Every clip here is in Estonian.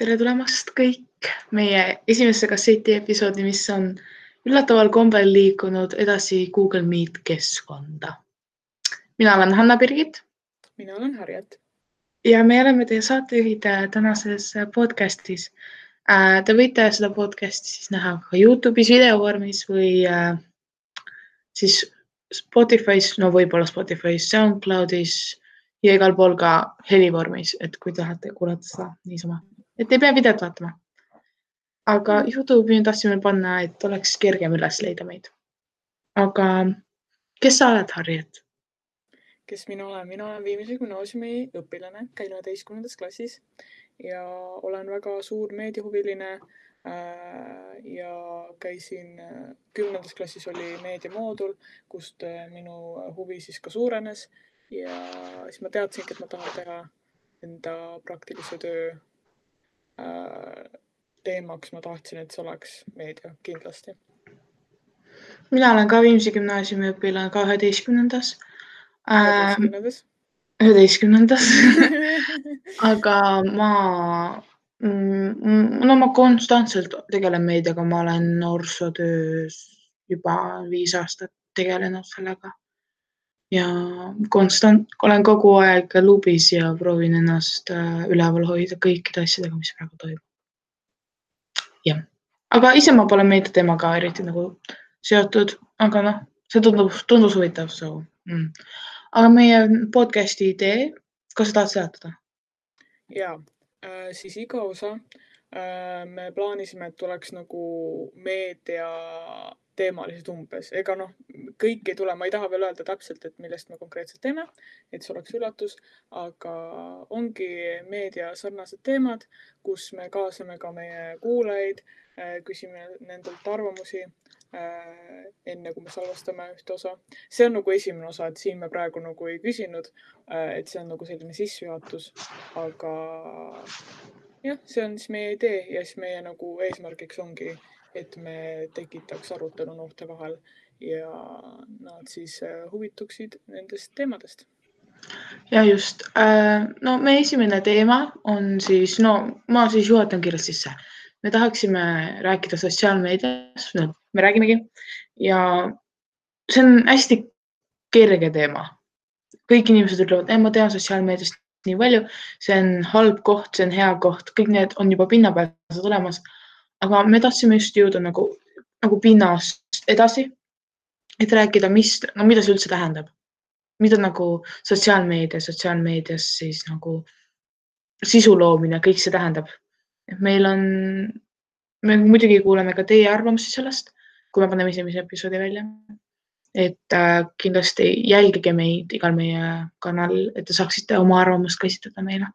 tere tulemast kõik meie esimesse kasseti episoodi, mis on üllataval kombel liikunud edasi Google Meet keskkonda. mina olen Hanna Birgit. mina olen Harriet. ja me oleme teie saatejuhid äh, tänases äh, podcastis. Äh, te võite seda podcasti siis näha ka Youtube'is video vormis või siis Spotify's, no võib-olla Spotify's, SoundCloud'is ja igal pool ka helivormis, et kui tahate kuulata seda niisama et ei pea videot vaatama. aga. Youtube'i tahtsime panna, et oleks kergem üles leida meid. aga kes sa oled, Harriet? kes mina olen, mina olen Viimsi gümnaasiumi õpilane, käin üheteistkümnendas klassis ja olen väga suur meediahuviline äh, ja käisin äh, kümnendas klassis oli meediamoodul, kust äh, minu huvi siis ka suurenes ja siis ma teadsingi, et ma tahan teha enda praktilise töö teemaks ma tahtsin, et see oleks meedia kindlasti. mina olen ka Viimsi gümnaasiumi õpilane ka üheteistkümnendas. Äh, üheteistkümnendas aga ma mm,, no ma konstantselt tegelen meediaga, ma olen noorsootöös juba viis aastat tegelenud sellega ja konstant, olen kogu aeg lubis ja proovin ennast äh, üleval hoida kõikide asjadega, mis praegu toimub. jah, aga ise ma pole meedia teemaga eriti nagu seotud, aga noh, see tundub, tundus huvitav, so mm.. aga meie podcast'i idee, kas sa tahad seletada? ja äh,, siis iga osa äh, me plaanisime, et tuleks nagu meedia teemalised umbes, ega noh, kõik ei tule, ma ei taha veel öelda täpselt, et millest me konkreetselt teeme, et see oleks üllatus, aga ongi meedia sarnased teemad, kus me kaasame ka meie kuulajaid, äh, küsime nendelt arvamusi äh, enne kui me salvestame ühte osa. see on nagu esimene osa, et siin me praegu nagu ei küsinud, äh, et see on nagu selline sissejuhatus, aga jah, see on siis meie idee ja siis meie nagu eesmärgiks ongi et me tekitaks arutelu noorte vahel ja nad siis äh, huvituksid nendest teemadest. ja just, äh, no meie esimene teema on siis, no ma siis juhatan kiirelt sisse. me tahaksime rääkida sotsiaalmeediast, no me räägimegi ja see on hästi kerge teema. kõik inimesed ütlevad, ma tean sotsiaalmeediast nii palju, see on halb koht, see on hea koht, kõik need on juba pinnapealsed olemas aga me tahtsime just jõuda nagu, nagu pinnast edasi, et rääkida, mis, no mida see üldse tähendab, mida nagu sotsiaalmeedia, sotsiaalmeedias siis nagu sisu loomine, kõik see tähendab. et meil on, me muidugi kuuleme ka teie arvamusi sellest, kui me paneme esimese episoodi välja. et äh, kindlasti jälgige meid igal meie kanalil, et te saaksite oma arvamust ka esitada meile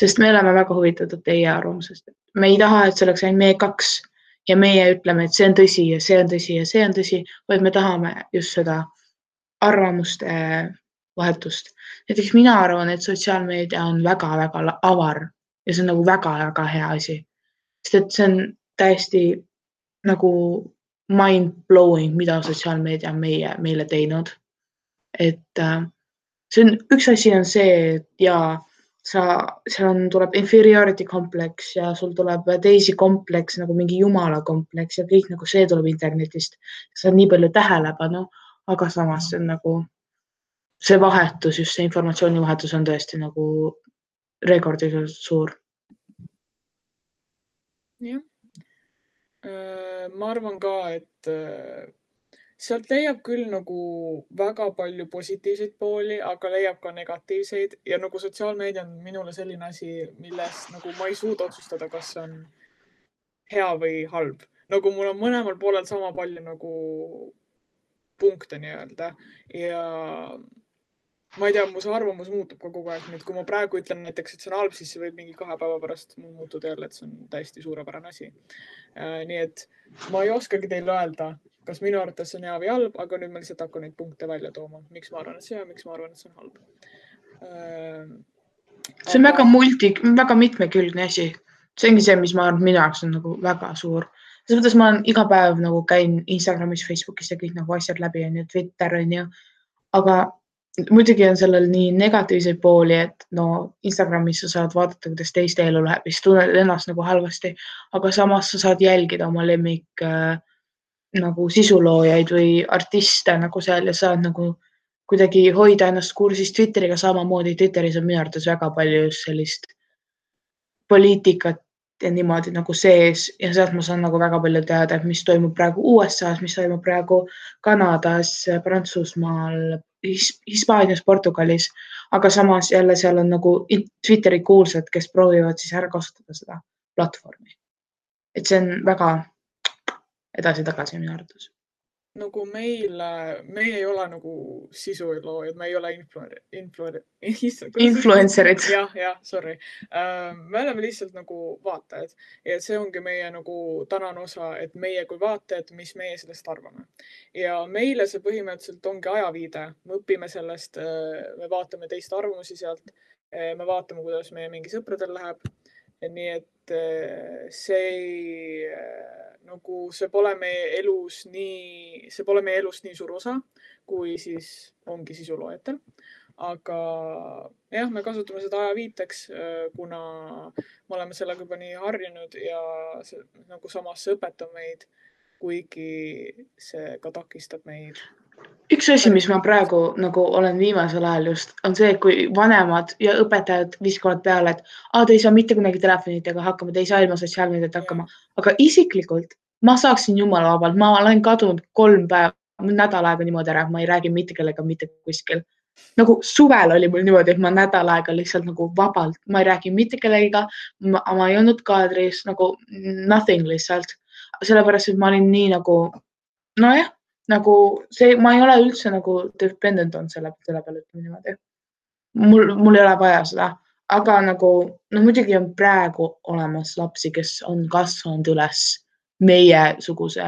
sest me oleme väga huvitatud teie arvamusest. me ei taha, et see oleks ainult meie kaks ja meie ütleme, et see on tõsi ja see on tõsi ja see on tõsi, vaid me tahame just seda arvamuste vahetust. näiteks mina arvan, et sotsiaalmeedia on väga-väga avar ja see on nagu väga-väga hea asi, sest et see on täiesti nagu mind blowing, mida sotsiaalmeedia on meie, meile teinud. et äh, see on, üks asi on see, et jaa sa, seal on, tuleb inferiority kompleks ja sul tuleb teisi komplekse nagu mingi jumala kompleks ja kõik nagu see tuleb internetist. saad nii palju tähelepanu, aga samas see on nagu see vahetus, just see informatsioonivahetus on tõesti nagu rekordiliselt suur. jah, äh, ma arvan ka, et äh, sealt leiab küll nagu väga palju positiivseid pooli, aga leiab ka negatiivseid ja nagu sotsiaalmeedia on minule selline asi, millest nagu ma ei suuda otsustada, kas see on hea või halb. nagu mul on mõlemal poolel sama palju nagu punkte nii-öelda ja ma ei tea, mu see arvamus muutub ka kogu aeg, nii et kui ma praegu ütlen näiteks, et see on halb, siis see võib mingi kahe päeva pärast muutuda jälle, et see on täiesti suurepärane asi. Äh, nii et ma ei oskagi teile öelda, kas minu arvates on hea või halb, aga nüüd ma lihtsalt hakkan neid punkte välja tooma, miks ma arvan, et see hea, miks ma arvan, et see on halb see on aga... väga multi, väga mitmekülgne asi. see ongi see, mis ma arvan, minu jaoks on nagu väga suur. selles mõttes ma olen iga päev nagu käin Instagramis, Facebookis ja kõik nagu asjad läbi onju, Twitter onju. aga muidugi on sellel nii negatiivseid pooli, et no Instagramis sa saad vaadata, kuidas teiste elu läheb, siis tunned ennast nagu halvasti, aga samas sa saad jälgida oma lemmik äh, nagu sisuloojaid või artiste nagu seal ja saad nagu kuidagi hoida ennast kursis Twitteriga samamoodi. Twitteris on minu arvates väga palju just sellist poliitikat ja niimoodi nagu sees ja sealt ma saan nagu väga palju teada, et mis toimub praegu USA-s, mis toimub praegu Kanadas, Prantsusmaal, Hispaanias, Portugalis, aga samas jälle seal on nagu Twitteri kuulsad, kes proovivad siis ära kasutada seda platvormi. et see on väga edasi-tagasi minu arvates nagu meil, meie ei ole nagu sisuloojad, me ei ole influ-, influ-, influencer'id. jah, jah, sorry. Ähm, me oleme lihtsalt nagu vaatajad ja see ongi meie nagu tänane osa, et meie kui vaatajad, mis meie sellest arvame. ja meile see põhimõtteliselt ongi ajaviide, me õpime sellest, äh, me vaatame teiste arvamusi sealt, äh, me vaatame, kuidas meie mingi sõpradel läheb. nii et äh, see ei nagu see pole meie elus nii, see pole meie elust nii suur osa, kui siis ongi sisuloojatel. aga jah, me kasutame seda ajaviiteks, äh, kuna me oleme sellega juba nii harjunud ja see, nagu samas see õpetab meid, kuigi see ka takistab meid üks asi, mis ma praegu nagu olen viimasel ajal just, on see, kui vanemad ja õpetajad viskavad peale, et ah, te ei saa mitte kunagi telefonidega hakkama, te ei saa ilma sotsiaalmeediat hakkama, aga isiklikult ma saaksin jumala vabalt, ma olen kadunud kolm päeva, nädal aega niimoodi ära, ma ei räägi mitte kellega mitte kuskil. nagu suvel oli mul niimoodi, et ma nädal aega lihtsalt nagu vabalt, ma ei räägi mitte kellegiga, ma ei olnud kaadris nagu nothing lihtsalt, sellepärast et ma olin nii nagu nojah nagu see, ma ei ole üldse nagu dependent olnud selle, selle peale, ütleme niimoodi. mul, mul ei ole vaja seda, aga nagu no muidugi on praegu olemas lapsi, kes on kasvanud üles meiesuguse,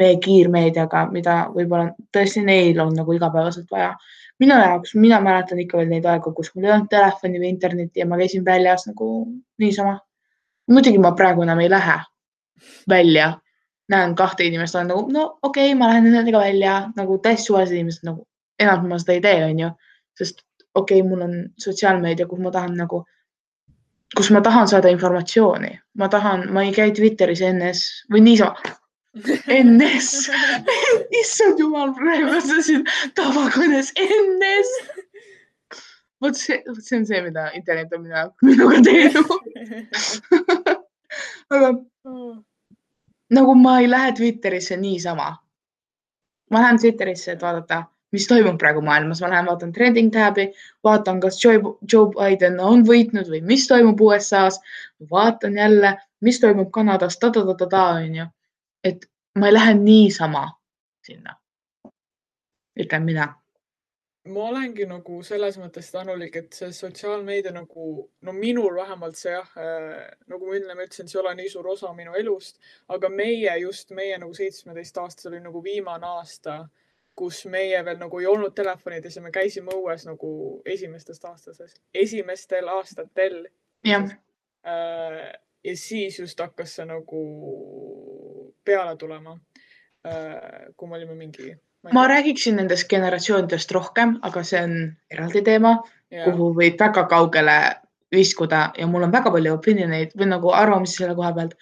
meie kiirmeediaga, mida võib-olla tõesti neil on nagu igapäevaselt vaja. minu jaoks, mina mäletan ikka veel neid aegu, kus mul ei olnud telefoni või internetti ja ma käisin väljas nagu niisama. muidugi ma praegu enam ei lähe välja näen kahte inimest, olen nagu, no okei okay,, ma lähen nendega välja. Nagu täiesti suvalised inimesed nagu, enam ma seda ei tee, onju, sest okei okay,, mul on sotsiaalmeedia, kuhu ma tahan nagu, kus ma tahan saada informatsiooni, ma tahan, ma ei käi Twitteris NS või niisama. NS, issand jumal, praegu mõtlesin tavakõnes NS. vot see, vot see on see, mida internet on minu, minuga teinud aga nagu ma ei lähe Twitterisse niisama. ma lähen Twitterisse, et vaadata, mis toimub praegu maailmas, ma lähen vaatan trending tab'i, vaatan, kas Joe, Joe Biden on võitnud või mis toimub USA-s. vaatan jälle, mis toimub Kanadas ta,, ta-ta-ta-ta onju. et ma ei lähe niisama sinna, ütlen mina ma olengi nagu selles mõttes tänulik, et see sotsiaalmeedia nagu, no minul vähemalt see jah äh,, nagu ma enne ütlesin, see ei ole nii suur osa minu elust, aga meie just, meie nagu seitsmeteistaastased oli nagu viimane aasta, kus meie veel nagu ei olnud telefonides ja me käisime õues nagu esimestest aastasest, esimestel aastatel. jah äh,. ja siis just hakkas see nagu peale tulema äh,. kui me olime mingi ma räägiksin nendest generatsioonidest rohkem, aga see on eraldi teema, kuhu võib väga kaugele viskuda ja mul on väga palju opinion eid või nagu arvamusi selle koha pealt.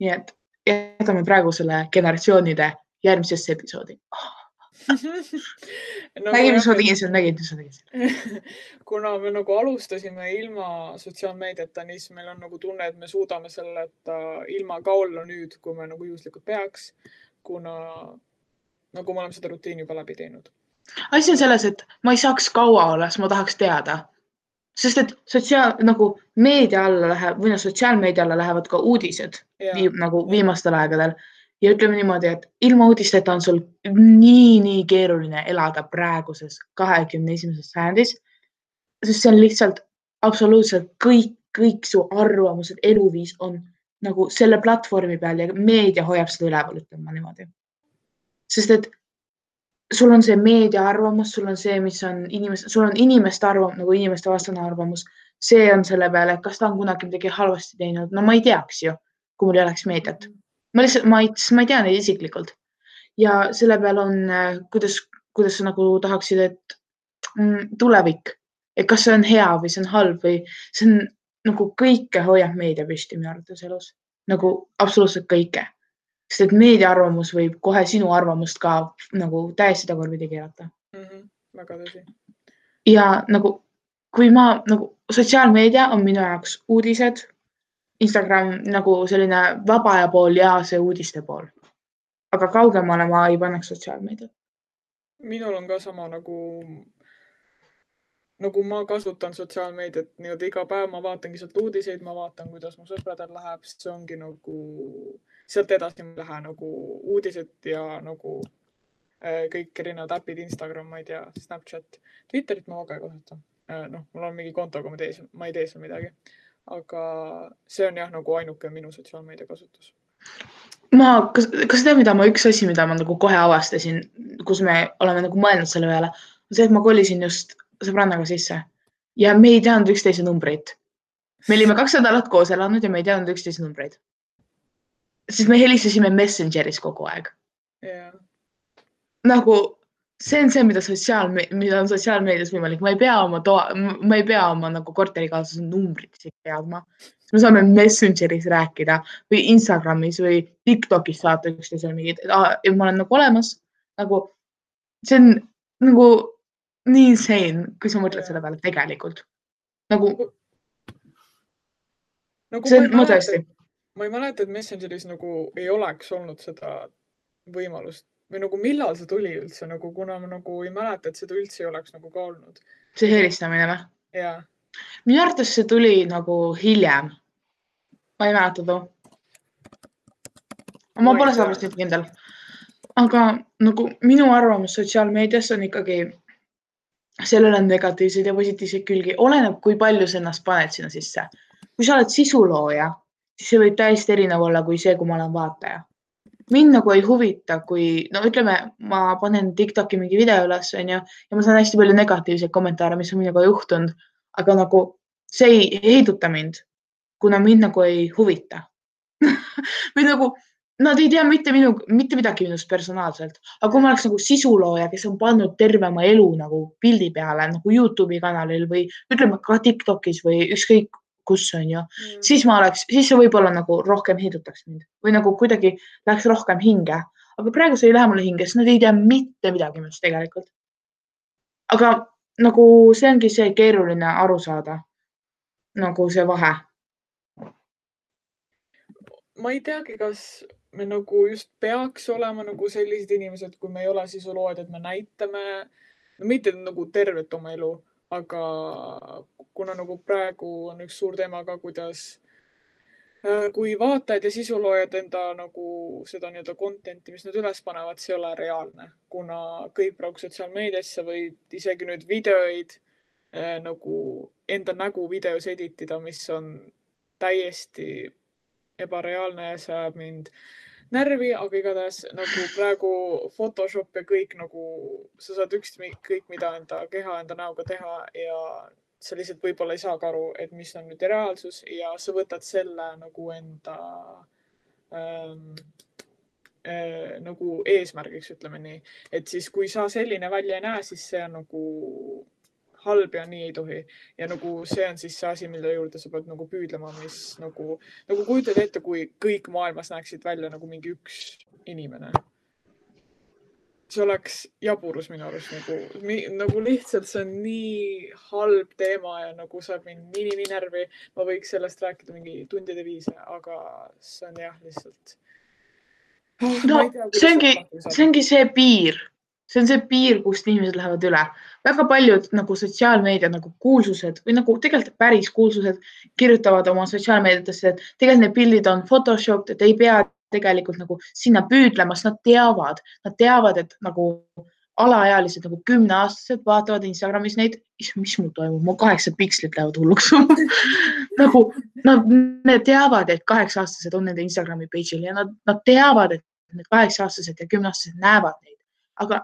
nii et jätame praegu selle generatsioonide järgmisesse episoodi oh. no, nägin, mis ma tegin seal, nägin, mis ma tegin seal. kuna me nagu alustasime ilma sotsiaalmeediata, siis meil on nagu tunne, et me suudame selle, et ilma ka olla nüüd, kui me nagu juhuslikult peaks, kuna nagu me oleme seda rutiini juba läbi teinud. asi on selles, et ma ei saaks kaua olla, sest ma tahaks teada. sest et sotsiaal nagu meedia alla läheb või noh, sotsiaalmeedia alla lähevad ka uudised viim, nagu viimastel aegadel ja ütleme niimoodi, et ilma uudisteta on sul nii, nii keeruline elada praeguses kahekümne esimeses sajandis. sest see on lihtsalt absoluutselt kõik, kõik su arvamused, eluviis on nagu selle platvormi peal ja meedia hoiab seda üleval, ütlen ma niimoodi sest et sul on see meedia arvamus, sul on see, mis on inimeste, sul on inimeste arvamus nagu inimeste vastane arvamus. see on selle peale, et kas ta on kunagi midagi halvasti teinud, no ma ei teaks ju, kui mul ei oleks meediat. ma lihtsalt, ma ei, ma ei tea neid isiklikult ja selle peal on, kuidas, kuidas sa nagu tahaksid, et mm, tulevik, et kas see on hea või see on halb või see on nagu kõike hoiab meedia püsti minu arvates elus, nagu absoluutselt kõike. Sest et meedia arvamus võib kohe sinu arvamust ka nagu täiesti tagurpidi keerata mm. -hmm. väga tõsi. ja nagu, kui ma nagu sotsiaalmeedia on minu jaoks uudised, Instagram nagu selline vaba ja see uudiste pool. aga kaugemale ma ei paneks sotsiaalmeediat. minul on ka sama nagu nagu ma kasutan sotsiaalmeediat nii-öelda iga päev, ma vaatangi sealt uudiseid, ma vaatan, kuidas mu sõpradel läheb, sest see ongi nagu, sealt edasi ma ei lähe nagu uudised ja nagu äh, kõik erinevad äpid, Instagram, ma ei tea, Snapchat, Twitterit ma väga ei kasuta äh,. noh, mul on mingi konto, aga ma ei tee, ma ei tee seal midagi. aga see on jah, nagu ainuke minu sotsiaalmeedia kasutus ma, kas, kas tead, mida ma, üks asi, mida ma nagu kohe avastasin, kus me oleme nagu mõelnud selle peale, on see, et ma kolisin just sõbrannaga sisse ja me ei teadnud üksteise numbreid. me olime kaks nädalat koos elanud ja me ei teadnud üksteise numbreid. Siis me helistasime Messengeris kogu aeg yeah.. nagu see on see, mida sotsiaal, mida on sotsiaalmeedias võimalik, ma ei pea oma toa, ma ei pea oma nagu korterikaaslase numbrit isegi teadma. me saame Messengeris rääkida või Instagramis või Tiktokis saata üksteisele mingid, et ma olen nagu olemas, nagu see on nagu nii insane, kui sa mõtled selle peale tegelikult nagu. nagu see on, ma tõesti. Ma ei mäleta, et Messengeris nagu ei oleks olnud seda võimalust või nagu millal see tuli üldse nagu, kuna ma nagu ei mäleta, et seda üldse ei oleks nagu ka olnud. see helistamine või? jaa. minu arvates see tuli nagu hiljem. ma ei mäleta too. ma pole sada protsenti kindel. aga nagu minu arvamus sotsiaalmeedias on ikkagi sellel on negatiivseid ja positiivseid külgi, oleneb, kui palju sa ennast paned sinna sisse. kui sa oled sisulooja, siis see võib täiesti erinev olla kui see, kui ma olen vaataja. mind nagu ei huvita, kui no ütleme, ma panen Tiktoki mingi video üles, onju, ja ma saan hästi palju negatiivseid kommentaare, mis on minuga juhtunud, aga nagu see ei heiduta mind, kuna mind nagu ei huvita või nagu Nad ei tea mitte minu, mitte midagi minust personaalselt, aga kui ma oleks nagu sisulooja, kes on pannud terve oma elu nagu pildi peale nagu Youtube'i kanalil või ütleme ka Tiktokis või ükskõik kus on ju mm., siis ma oleks, siis see võib-olla nagu rohkem heidutaks mind või nagu kuidagi läheks rohkem hinge, aga praegu see ei lähe mulle hinge, sest nad ei tea mitte midagi minust tegelikult. aga nagu see ongi see keeruline aru saada, nagu see vahe. ma ei teagi, kas me nagu just peaks olema nagu sellised inimesed, kui me ei ole sisuloojad, et me näitame, no mitte nagu tervet oma elu, aga kuna nagu praegu on üks suur teema ka, kuidas äh, kui vaatajad ja sisuloojad enda nagu seda nii-öelda content'i, mis nad üles panevad, see ei ole reaalne, kuna kõik praegu sotsiaalmeediasse võid isegi nüüd videoid äh, nagu enda nägu videos edit ida, mis on täiesti ebareaalne ja see ajab mind närvi, aga igatahes nagu praegu Photoshop ja kõik nagu sa saad ükskõik mida enda keha, enda näoga teha ja sa lihtsalt võib-olla ei saagi aru, et mis on nüüd reaalsus ja sa võtad selle nagu enda ähm, äh, nagu eesmärgiks, ütleme nii, et siis, kui sa selline välja ei näe, siis see on nagu halb ja nii ei tohi. ja nagu see on siis see asi, mille juurde sa pead nagu püüdlema, mis nagu, nagu kujutad ette, kui kõik maailmas näeksid välja nagu mingi üks inimene. see oleks jaburus minu arust nagu, nagu lihtsalt see on nii halb teema ja nagu saab mind nii, nii, närvi. ma võiks sellest rääkida mingi tundide viisi, aga see on jah, lihtsalt oh,. no tea, see ongi, see ongi see piir see on see piir, kust inimesed lähevad üle. väga paljud nagu sotsiaalmeedia nagu kuulsused või nagu tegelikult päris kuulsused kirjutavad oma sotsiaalmeediatesse, et tegelikult need pildid on Photoshop, et ei pea tegelikult nagu sinna püüdlema, sest nad teavad, nad teavad, et nagu alaealised nagu kümneaastased vaatavad Instagramis neid, mis mul toimub, mu kaheksa pikslit lähevad hulluks. Nagu nad, nad teavad, et kaheksa-aastased on nende Instagrami page'il ja nad, nad teavad, et need kaheksa-aastased ja kümneaastased näevad neid, aga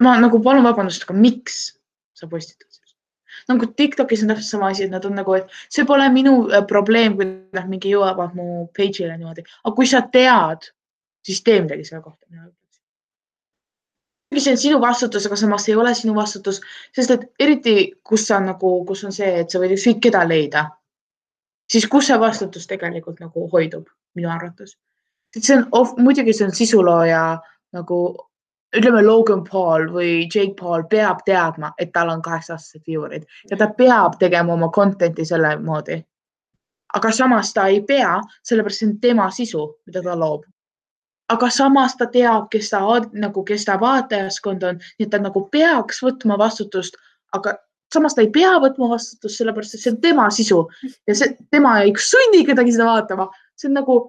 ma nagu palun vabandust, aga miks sa postitad nagu Tiktokis on täpselt sama asi, et nad on nagu, et see pole minu äh, probleem, kui nad mingi jõuavad mu page'ile niimoodi, aga kui sa tead, siis tee midagi selle kohta. see on sinu vastutus, aga samas ei ole sinu vastutus, sest et eriti, kus sa nagu, kus on see, et sa võid ükskõik keda leida, siis kus see vastutus tegelikult nagu hoidub minu arvates. see on, muidugi see on sisulooja nagu ütleme, Logan Paul või Jake Paul peab teadma, et tal on kaheksa-aastased viewer'id ja ta peab tegema oma content'i selle moodi. aga samas ta ei pea, sellepärast see on tema sisu, mida ta loob aga samas ta teab, kes ta nagu, kes ta vaatajaskond on, nii et ta nagu peaks võtma vastutust, aga samas ta ei pea võtma vastutust, sellepärast et see on tema sisu ja see, tema ei sunni kedagi seda vaatama. see on nagu,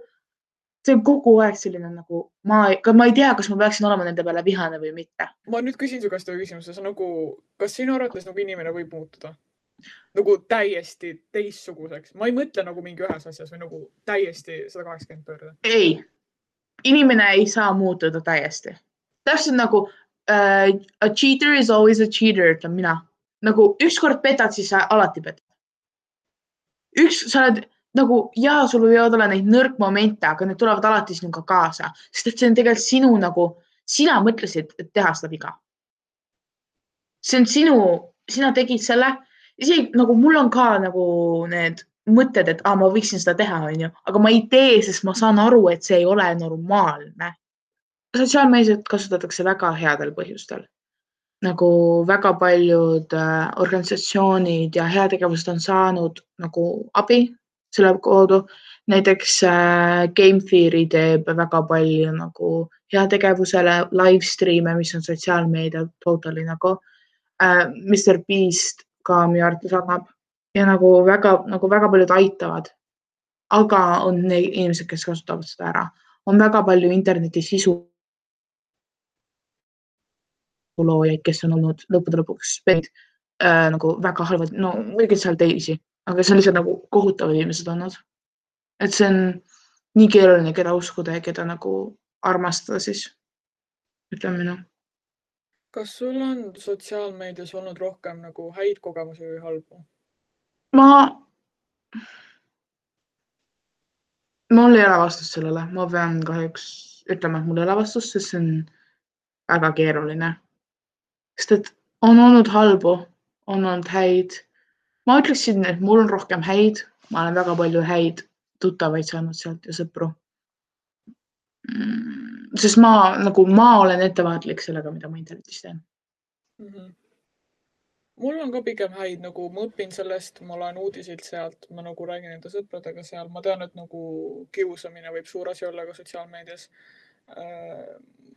see on kogu aeg selline nagu ma, ma ei tea, kas ma peaksin olema nende peale vihane või mitte. ma nüüd küsin su käest ühe küsimuse, sa nagu, kas sinu arvates nagu inimene võib muutuda? nagu täiesti teistsuguseks, ma ei mõtle nagu mingi ühes asjas või nagu täiesti sada kaheksakümmend pöörde. ei inimene ei saa muutuda täiesti. täpselt nagu uh, a cheater is always a cheater, ütlen mina. nagu ükskord petad, siis sa alati petad. üks, sa oled nagu ja sul võivad olla neid nõrkmomente, aga need tulevad alati sinuga kaasa, sest et see on tegelikult sinu nagu, sina mõtlesid, et teha seda viga. see on sinu, sina tegid selle, isegi nagu mul on ka nagu need mõtted, et ah, ma võiksin seda teha, onju, aga ma ei tee, sest ma saan aru, et see ei ole normaalne. sotsiaalmeediat kasutatakse väga headel põhjustel. nagu väga paljud äh, organisatsioonid ja heategevused on saanud nagu abi selle kaudu. näiteks äh, Game Theory teeb väga palju nagu heategevusele live stream'e, mis on sotsiaalmeedia totally nagu äh,. Mr Beast ka minu arvates annab ja nagu väga, nagu väga paljud aitavad. aga on inimesed, kes kasutavad seda ära, on väga palju interneti sisu loojaid, kes on olnud lõppude lõpuks äh, nagu väga halvad, no muidugi seal teisi, aga lihtsalt nagu kohutavad inimesed olnud. et see on nii keeruline, keda uskuda ja keda nagu armastada siis, ütlen mina. kas sul on sotsiaalmeedias olnud rohkem nagu häid kogemusi või halbu? ma, mul ei ole vastust sellele, ma pean kahjuks ütlema, et mul ei ole vastust, sest see on väga keeruline. sest et on olnud halbu, on olnud häid. Ma ütleksin, et mul on rohkem häid, ma olen väga palju häid tuttavaid saanud sealt ja sõpru. Mm, sest ma nagu, ma olen ettevaatlik sellega, mida ma internetis teen mm. -hmm mul on ka pigem häid, nagu ma õpin sellest, ma loen uudiseid sealt, ma nagu räägin enda sõpradega seal, ma tean, et nagu kiusamine võib suur asi olla ka sotsiaalmeedias. Äh,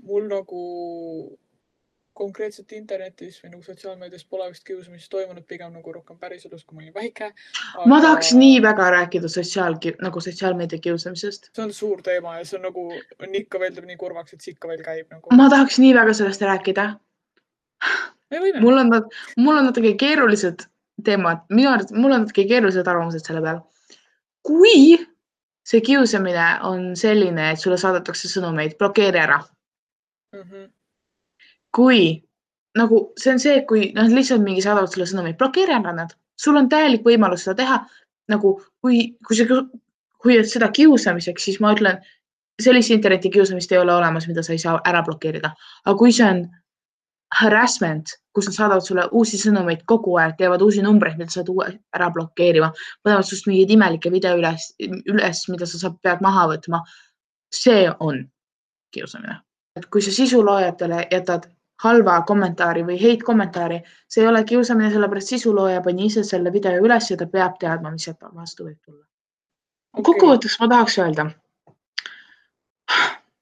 mul nagu konkreetselt internetis või nagu sotsiaalmeedias pole vist kiusamist toimunud, pigem nagu rohkem päriselus, kui ma olin väike aga.... ma tahaks nii väga rääkida sotsiaal, nagu sotsiaalmeedia kiusamisest. see on suur teema ja see on nagu, on ikka veel teeb nii kurvaks, et see ikka veel käib nagu. ma tahaks nii väga sellest rääkida mul on, mul on natuke keerulised teemad, minu arvates, mul on natuke keerulised arvamused selle peal. kui see kiusamine on selline, et sulle saadetakse sõnumeid, blokeeri ära mm. -hmm. Kui nagu see on see, kui nad noh, lihtsalt mingi saadavad sulle sõnumeid, blokeeri ära nad, sul on täielik võimalus seda teha. nagu kui, kui see, kui seda kiusamiseks, siis ma ütlen, sellist internetikiusamist ei ole olemas, mida sa ei saa ära blokeerida, aga kui see on harassment, kus nad saadavad sulle uusi sõnumeid kogu aeg, teevad uusi numbreid, mida sa pead ära blokeerima, panevad sinust mingeid imelikke video üles, üles, mida sa saad, pead maha võtma. see on kiusamine. et kui sa sisuloojatele jätad halva kommentaari või heit kommentaari, see ei ole kiusamine, sellepärast sisulooja pani ise selle video üles ja ta peab teadma, mis sealt vastu võib tulla okay.. kokkuvõtteks ma tahaks öelda.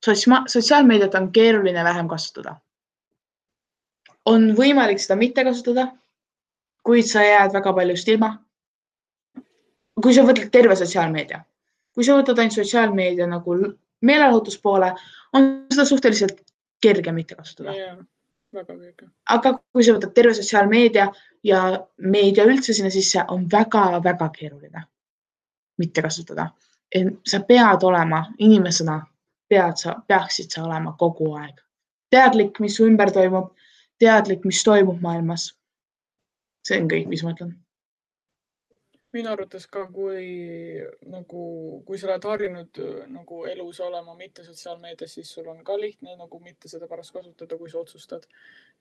sotsiaalmeediat on keeruline vähem kasutada on võimalik seda mitte kasutada, kuid sa jääd väga paljust ilma. kui sa võtad terve sotsiaalmeedia, kui sa võtad ainult sotsiaalmeedia nagu meelelahutuspoole, on seda suhteliselt kerge mitte kasutada yeah,. Väga kerge. aga kui sa võtad terve sotsiaalmeedia ja meedia üldse sinna sisse, on väga-väga keeruline mitte kasutada. sa pead olema inimesena, pead sa, peaksid sa olema kogu aeg teadlik, mis su ümber toimub teadlik, mis toimub maailmas. see on kõik, mis ma ütlen. Minu arvates ka, kui nagu, kui sa oled harjunud nagu elus olema mitte sotsiaalmeedias, siis sul on ka lihtne nagu mitte seda pärast kasutada, kui sa otsustad.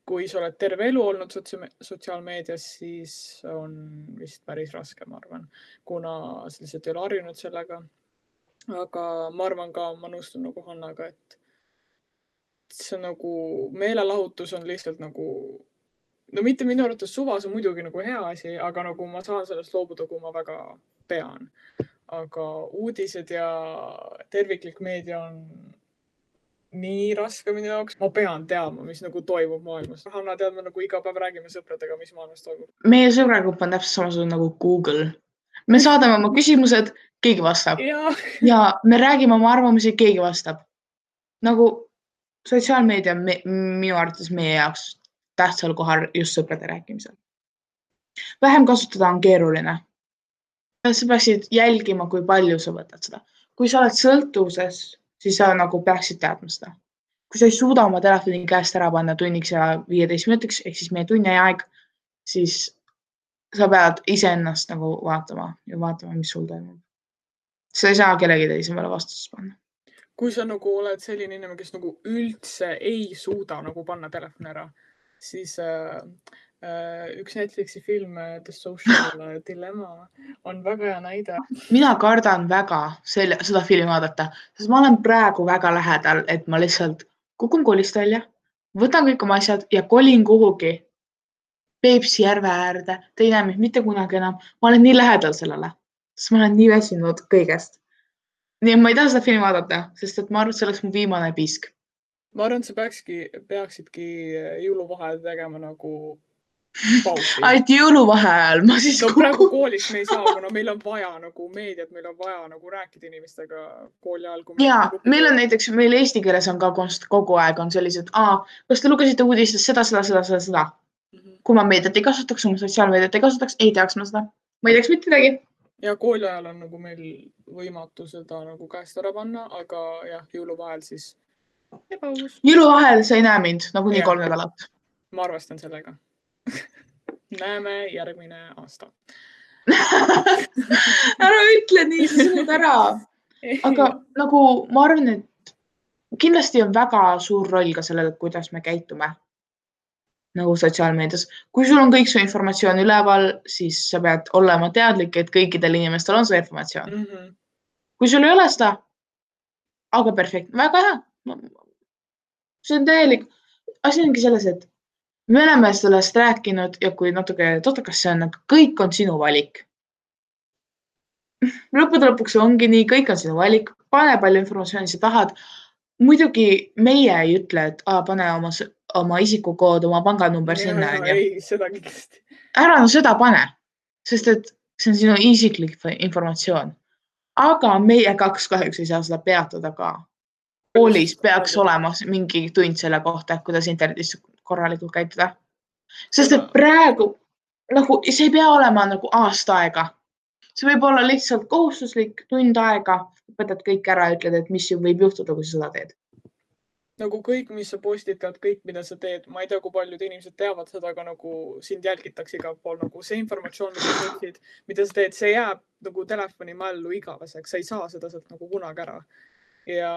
kui sa oled terve elu olnud sotsiaalmeedias, siis on vist päris raske, ma arvan, kuna sa lihtsalt ei ole harjunud sellega. aga ma arvan ka, ma nõustun nagu Hannaga, et see nagu meelelahutus on lihtsalt nagu no mitte minu arvates suva, see on muidugi nagu hea asi, aga nagu ma saan sellest loobuda, kui ma väga pean. aga uudised ja terviklik meedia on nii raske minu jaoks, ma pean teadma, mis nagu toimub maailmas. Hanna, tead, me nagu iga päev räägime sõpradega, mis maailmas toimub. meie sõbragrupp on täpselt samasugune nagu Google. me saadame oma küsimused, keegi vastab ja, ja me räägime oma arvamusi, keegi vastab. nagu sotsiaalmeedia me, minu arvates meie jaoks tähtsal kohal just sõprade rääkimisel. vähem kasutada on keeruline. sa peaksid jälgima, kui palju sa võtad seda. kui sa oled sõltuvuses, siis sa nagu peaksid teadma seda. kui sa ei suuda oma telefoni käest ära panna tunniks ja viieteist minutiks ehk siis meie tunni aeg, siis sa pead iseennast nagu vaatama ja vaatama, mis sul toimub. sa ei saa kellegi teise peale vastutust panna kui sa nagu oled selline inimene, kes nagu üldse ei suuda nagu panna telefoni ära, siis äh, äh, üks Netflixi film äh, The Social Dilemma on väga hea näide. mina kardan väga selle, seda filmi vaadata, sest ma olen praegu väga lähedal, et ma lihtsalt kukun koolist välja, võtan kõik oma asjad ja kolin kuhugi Peipsi järve äärde, te ei näe mind mitte kunagi enam. ma olen nii lähedal sellele, sest ma olen nii väsinud kõigest. nii et ma ei taha seda filmi vaadata, sest et ma arvan, et see oleks mu viimane piisk ma arvan, et sa peakski, peaksidki jõuluvaheajal tegema nagu pausi. ainult jõuluvaheajal ma siis no praegu koolis me ei saa, kuna meil on vaja nagu meediat, meil on vaja nagu rääkida inimestega kooli ajal. ja nagu... meil on näiteks, meil eesti keeles on ka konst, kogu aeg on sellised, kas te lugesite uudistest seda, seda, seda, seda, seda mm. -hmm. kui ma meediat ei kasutaks, oma sotsiaalmeediat ei kasutaks, ei teaks ma seda. ma ei teaks mitte midagi. ja kooli ajal on nagu meil võimatu seda nagu käest ära panna, aga jah, jõuluvaheajal siis jõuluvahel sa ei näe mind nagunii kolm nädalat. ma arvestan sellega näeme järgmine aasta ära ütle nii, sa sõnad ära. aga nagu ma arvan, et kindlasti on väga suur roll ka sellel, kuidas me käitume nagu sotsiaalmeedias. kui sul on kõik su informatsioon üleval, siis sa pead olema teadlik, et kõikidel inimestel on see informatsioon mm. -hmm. kui sul ei ole seda, aga perfekt, väga hea see on täielik, asi ongi selles, et me oleme sellest rääkinud ja kui natuke totakas see on, aga kõik on sinu valik. lõppude lõpuks ongi nii, kõik on sinu valik, pane palju informatsiooni sa tahad. muidugi meie ei ütle, et aa, pane oma, oma isikukood, oma panganumber sinna. ei, seda kindlasti. ära no seda pane, sest et see on sinu isiklik informatsioon. aga meie kaks kahjuks ei saa seda peatada ka koolis peaks olema mingi tund selle kohta, kuidas internetis korralikult käituda. sest et praegu nagu see ei pea olema nagu aasta aega. see võib olla lihtsalt kohustuslik tund aega, õpetad kõik ära ütled, et mis võib juhtuda, kui sa seda teed. nagu kõik, mis sa postitad, kõik, mida sa teed, ma ei tea, kui paljud inimesed teavad seda, aga nagu sind jälgitakse igal pool, nagu see informatsioon, mida sa otsid, mida sa teed, see jääb nagu telefoni mällu igaveseks, sa ei saa seda sealt nagu kunagi ära ja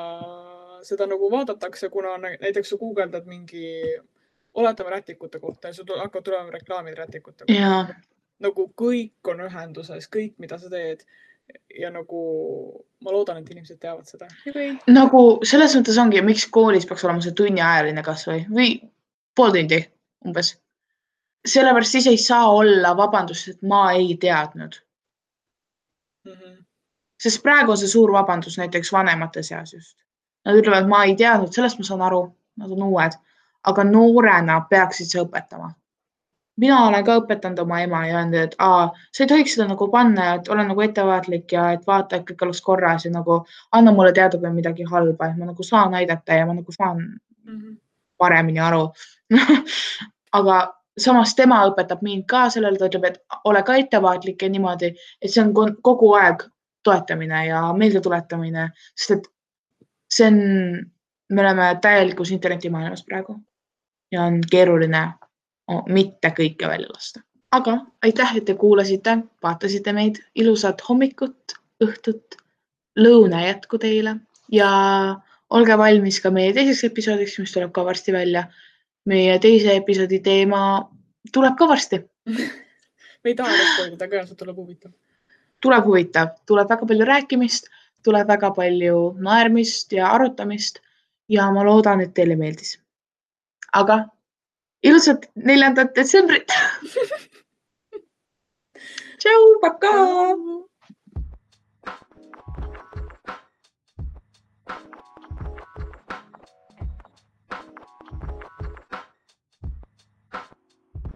seda nagu vaadatakse, kuna näiteks sa guugeldad mingi, oletame rätikute kohta ja sul hakkavad tulema reklaamid rätikute kohta. nagu kõik on ühenduses, kõik, mida sa teed ja nagu ma loodan, et inimesed teavad seda. nagu selles mõttes ongi, miks koolis peaks olema see tunniajaline kasvõi või pool tundi umbes. sellepärast siis ei saa olla vabandust, et ma ei teadnud mm. -hmm sest praegu on see suur vabandus näiteks vanemate seas just. Nad ütlevad, ma ei teadnud, sellest ma saan aru, nad on uued, aga noorena peaksid sa õpetama. mina olen ka õpetanud oma ema ja öelnud, et aa, sa ei tohiks seda nagu panna, et ole nagu ettevaatlik ja et vaata, et kõik oleks korras ja nagu anna mulle teada, kui on midagi halba, et ma nagu saan aidata ja ma nagu saan mm -hmm. paremini aru aga samas tema õpetab mind ka sellele, ta ütleb, et ole ka ettevaatlik ja niimoodi, et see on kogu aeg toetamine ja meeldetuletamine, sest et see on, me oleme täielikus internetimaailmas praegu ja on keeruline mitte kõike välja lasta. aga aitäh, et te kuulasite, vaatasite meid, ilusat hommikut, õhtut, lõuna jätku teile ja olge valmis ka meie teiseks episoodiks, mis tuleb ka varsti välja. meie teise episoodi teema tuleb ka varsti me ei taha ära spoilida, aga see tuleb huvitav. Tuleb huvitav, tuleb väga palju rääkimist, tuleb väga palju naermist ja arutamist ja ma loodan, et teile meeldis. aga ilusat neljandat detsembrit tšau, pakaa.